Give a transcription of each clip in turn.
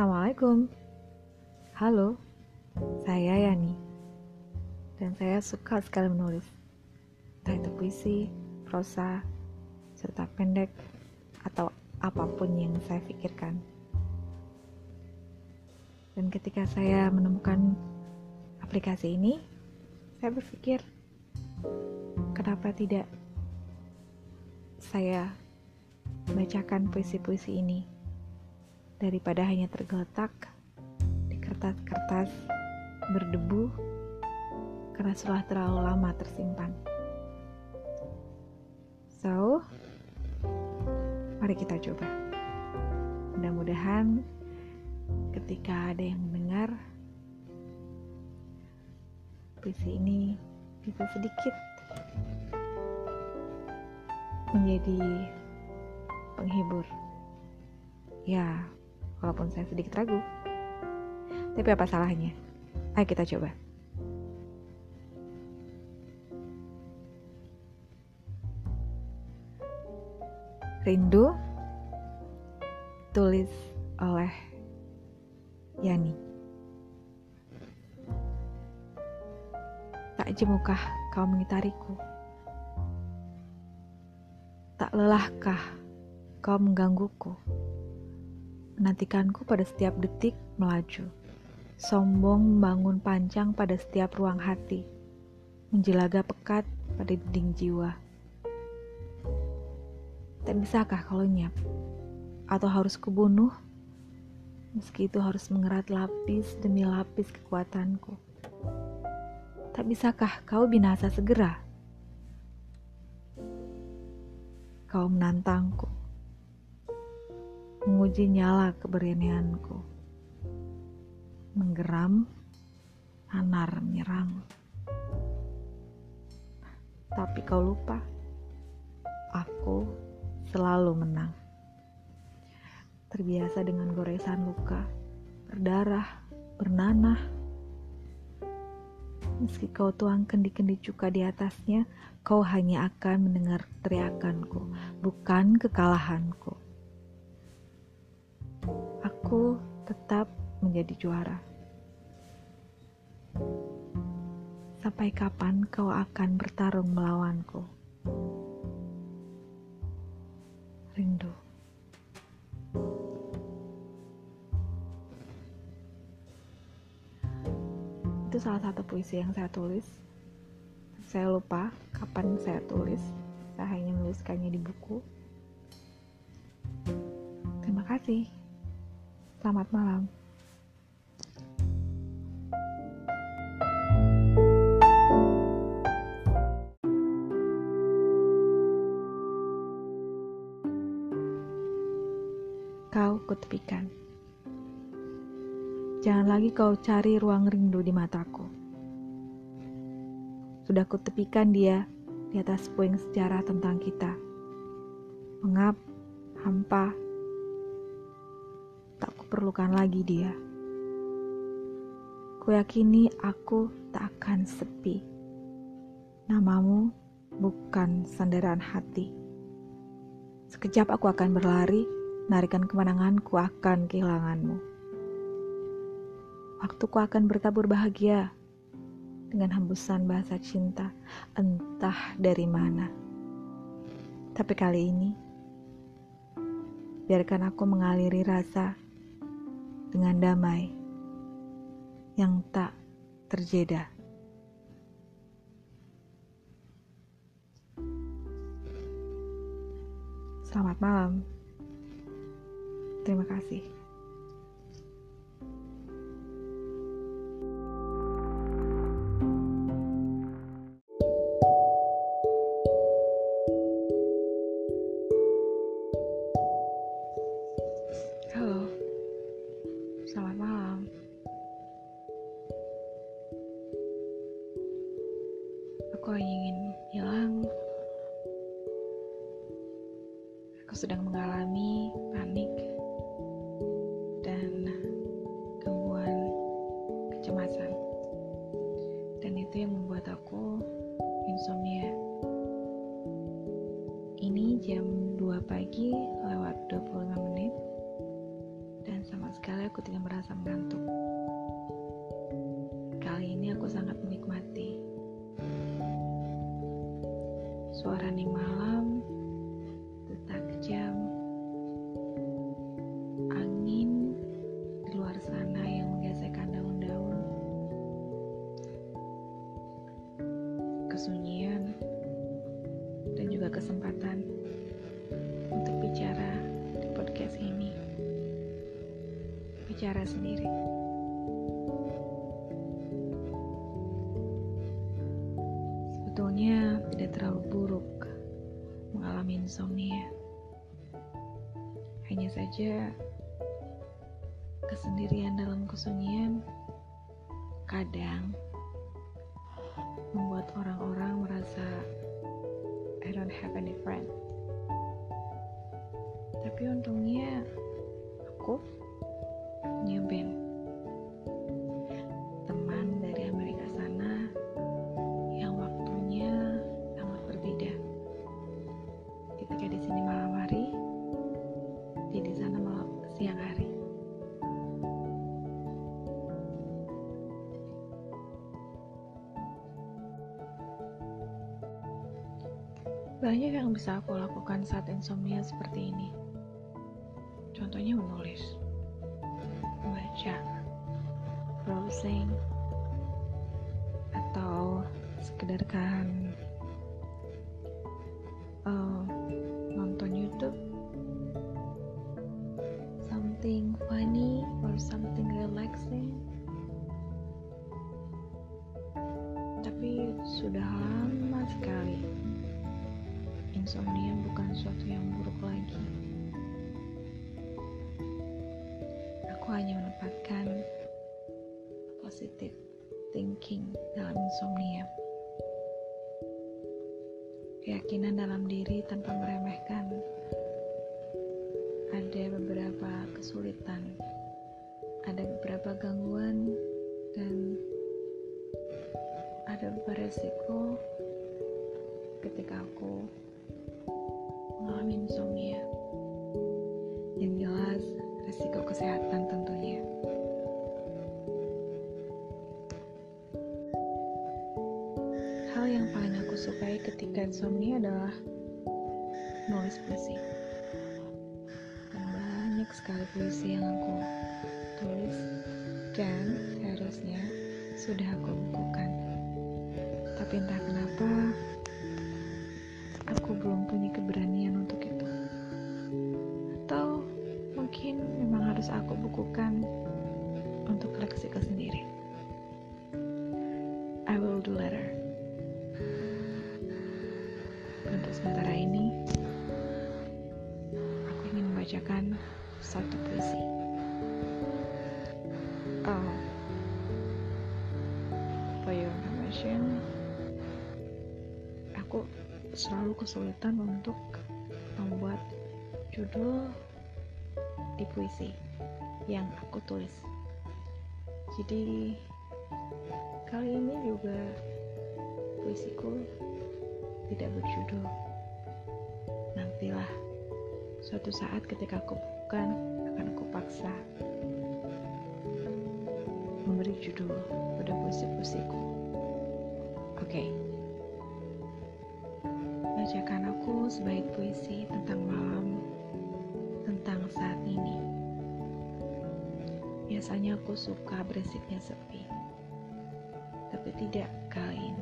Assalamualaikum. Halo, saya Yani. Dan saya suka sekali menulis. Entah itu puisi, prosa, cerita pendek, atau apa pun yang saya pikirkan. Dan ketika saya menemukan aplikasi ini, saya berpikir, kenapa tidak saya bacakan puisi-puisi ini daripada hanya tergeletak di kertas-kertas berdebu karena sudah terlalu lama tersimpan. So, mari kita coba. Mudah-mudahan ketika ada yang mendengar puisi ini bisa sedikit menjadi penghibur. Ya, walaupun saya sedikit ragu. Tapi apa salahnya? Ayo kita coba. Rindu tulis oleh Yani. Tak jemukah kau mengitariku? Tak lelahkah kau menggangguku? Menantikanku pada setiap detik melaju. Sombong membangun panjang pada setiap ruang hati, menjelaga pekat pada dinding jiwa. Tak bisakah kalau lenyap? Atau harus kubunuh? Meski itu harus mengerat lapis demi lapis kekuatanku. Tak bisakah kau binasa segera? Kau menantangku menguji nyala keberanianku. Menggeram, anar menyerang. Tapi kau lupa, aku selalu menang. Terbiasa dengan goresan luka, berdarah, bernanah. Meski kau tuang kendi-kendi cuka di atasnya, kau hanya akan mendengar teriakanku, bukan kekalahanku aku tetap menjadi juara. Sampai kapan kau akan bertarung melawanku? Rindu. Itu salah satu puisi yang saya tulis. Saya lupa kapan saya tulis. Saya hanya menuliskannya di buku. Terima kasih. Selamat malam. Kau kutepikan. Jangan lagi kau cari ruang rindu di mataku. Sudah kutepikan dia di atas puing sejarah tentang kita. Mengap, hampa, perlukan lagi dia. Kuyakini aku tak akan sepi. Namamu bukan sandaran hati. Sekejap aku akan berlari, narikan kemenanganku akan kehilanganmu. Waktuku akan bertabur bahagia dengan hembusan bahasa cinta entah dari mana. Tapi kali ini, biarkan aku mengaliri rasa dengan damai yang tak terjeda. Selamat malam. Terima kasih. Aku sedang mengalami panik dan gangguan kecemasan dan itu yang membuat aku insomnia ini jam 2 pagi lewat 25 menit dan sama sekali aku tidak merasa mengantuk. Kali ini aku sangat menikmati suara ning malam, kesempatan untuk bicara di podcast ini. Bicara sendiri. Sebetulnya tidak terlalu buruk mengalami insomnia. Hanya saja kesendirian dalam kesunyian kadang membuat orang-orang merasa I don't have any friend. Tapi untungnya aku punya band. Banyak yang bisa aku lakukan saat insomnia seperti ini. Contohnya menulis, membaca, browsing, atau sekedar kan insomnia bukan suatu yang buruk lagi. Aku hanya menempatkan positive thinking dalam insomnia. Keyakinan dalam diri tanpa meremehkan. Ada beberapa kesulitan ada beberapa gangguan dan ada beberapa resiko yang paling aku sukai ketika insomnia adalah nulis puisi banyak sekali puisi yang aku tulis dan seharusnya sudah aku bukukan. Tapi entah kenapa aku belum punya keberanian untuk itu. Atau mungkin memang harus aku bukukan untuk leksika sendiri I will do later untuk sementara ini aku ingin membacakan satu puisi. Oh for your information aku selalu kesulitan untuk membuat judul di puisi yang aku tulis. Jadi kali ini juga puisiku tidak berjudul. Nantilah suatu saat ketika aku bukan akan aku paksa memberi judul pada puisi-puisiku. Oke. Okay. bacakan aku sebaik puisi tentang malam tentang saat ini. Biasanya aku suka berisiknya sepi tapi tidak kali ini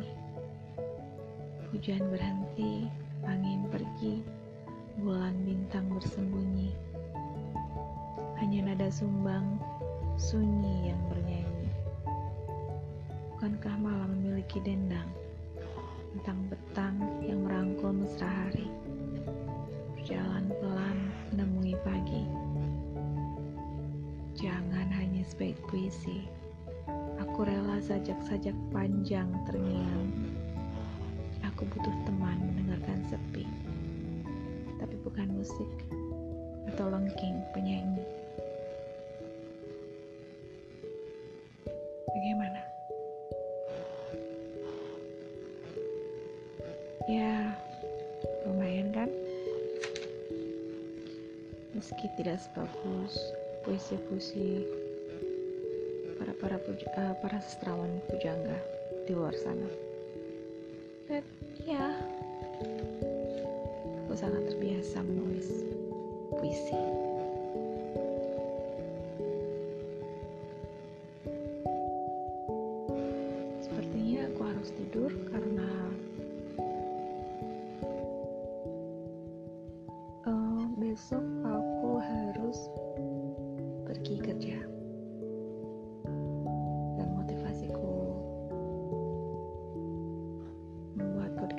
hujan berhenti angin pergi bulan bintang bersembunyi. Hanya nada sumbang sunyi yang bernyanyi. Bukankah malam memiliki dendang tentang betang yang merangkul mesra hari? Berjalan pelan menemui pagi. Jangan hanya sebaik puisi aku rela sajak-sajak panjang terngiang aku butuh teman mendengarkan sepi. Tapi bukan musik atau lengking penyanyi. Bagaimana? Ya lumayan kan? Meski tidak sebagus puisi-puisi para para puja, uh, para sastrawan pujangga di luar sana. Ya, aku sangat terbiasa menulis puisi.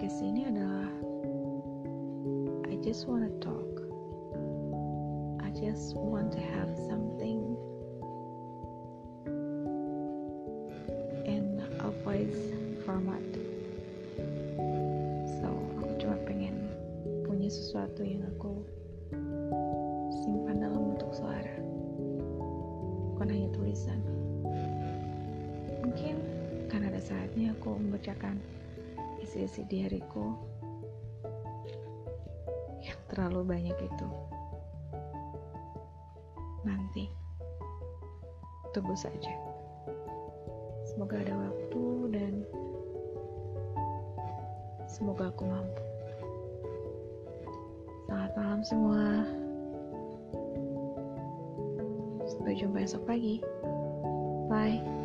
Podcast ini adalah I just wanna talk. I just want to have something in a voice format. So, aku cuma pengen punya sesuatu yang aku simpan dalam bentuk suara. Bukan hanya tulisan. Mungkin kan ada saatnya aku membacakan isi-isi di hariku yang terlalu banyak itu. Nanti tunggu saja. Semoga ada waktu dan semoga aku mampu. Selamat malam semua. Sampai jumpa esok pagi. Bye.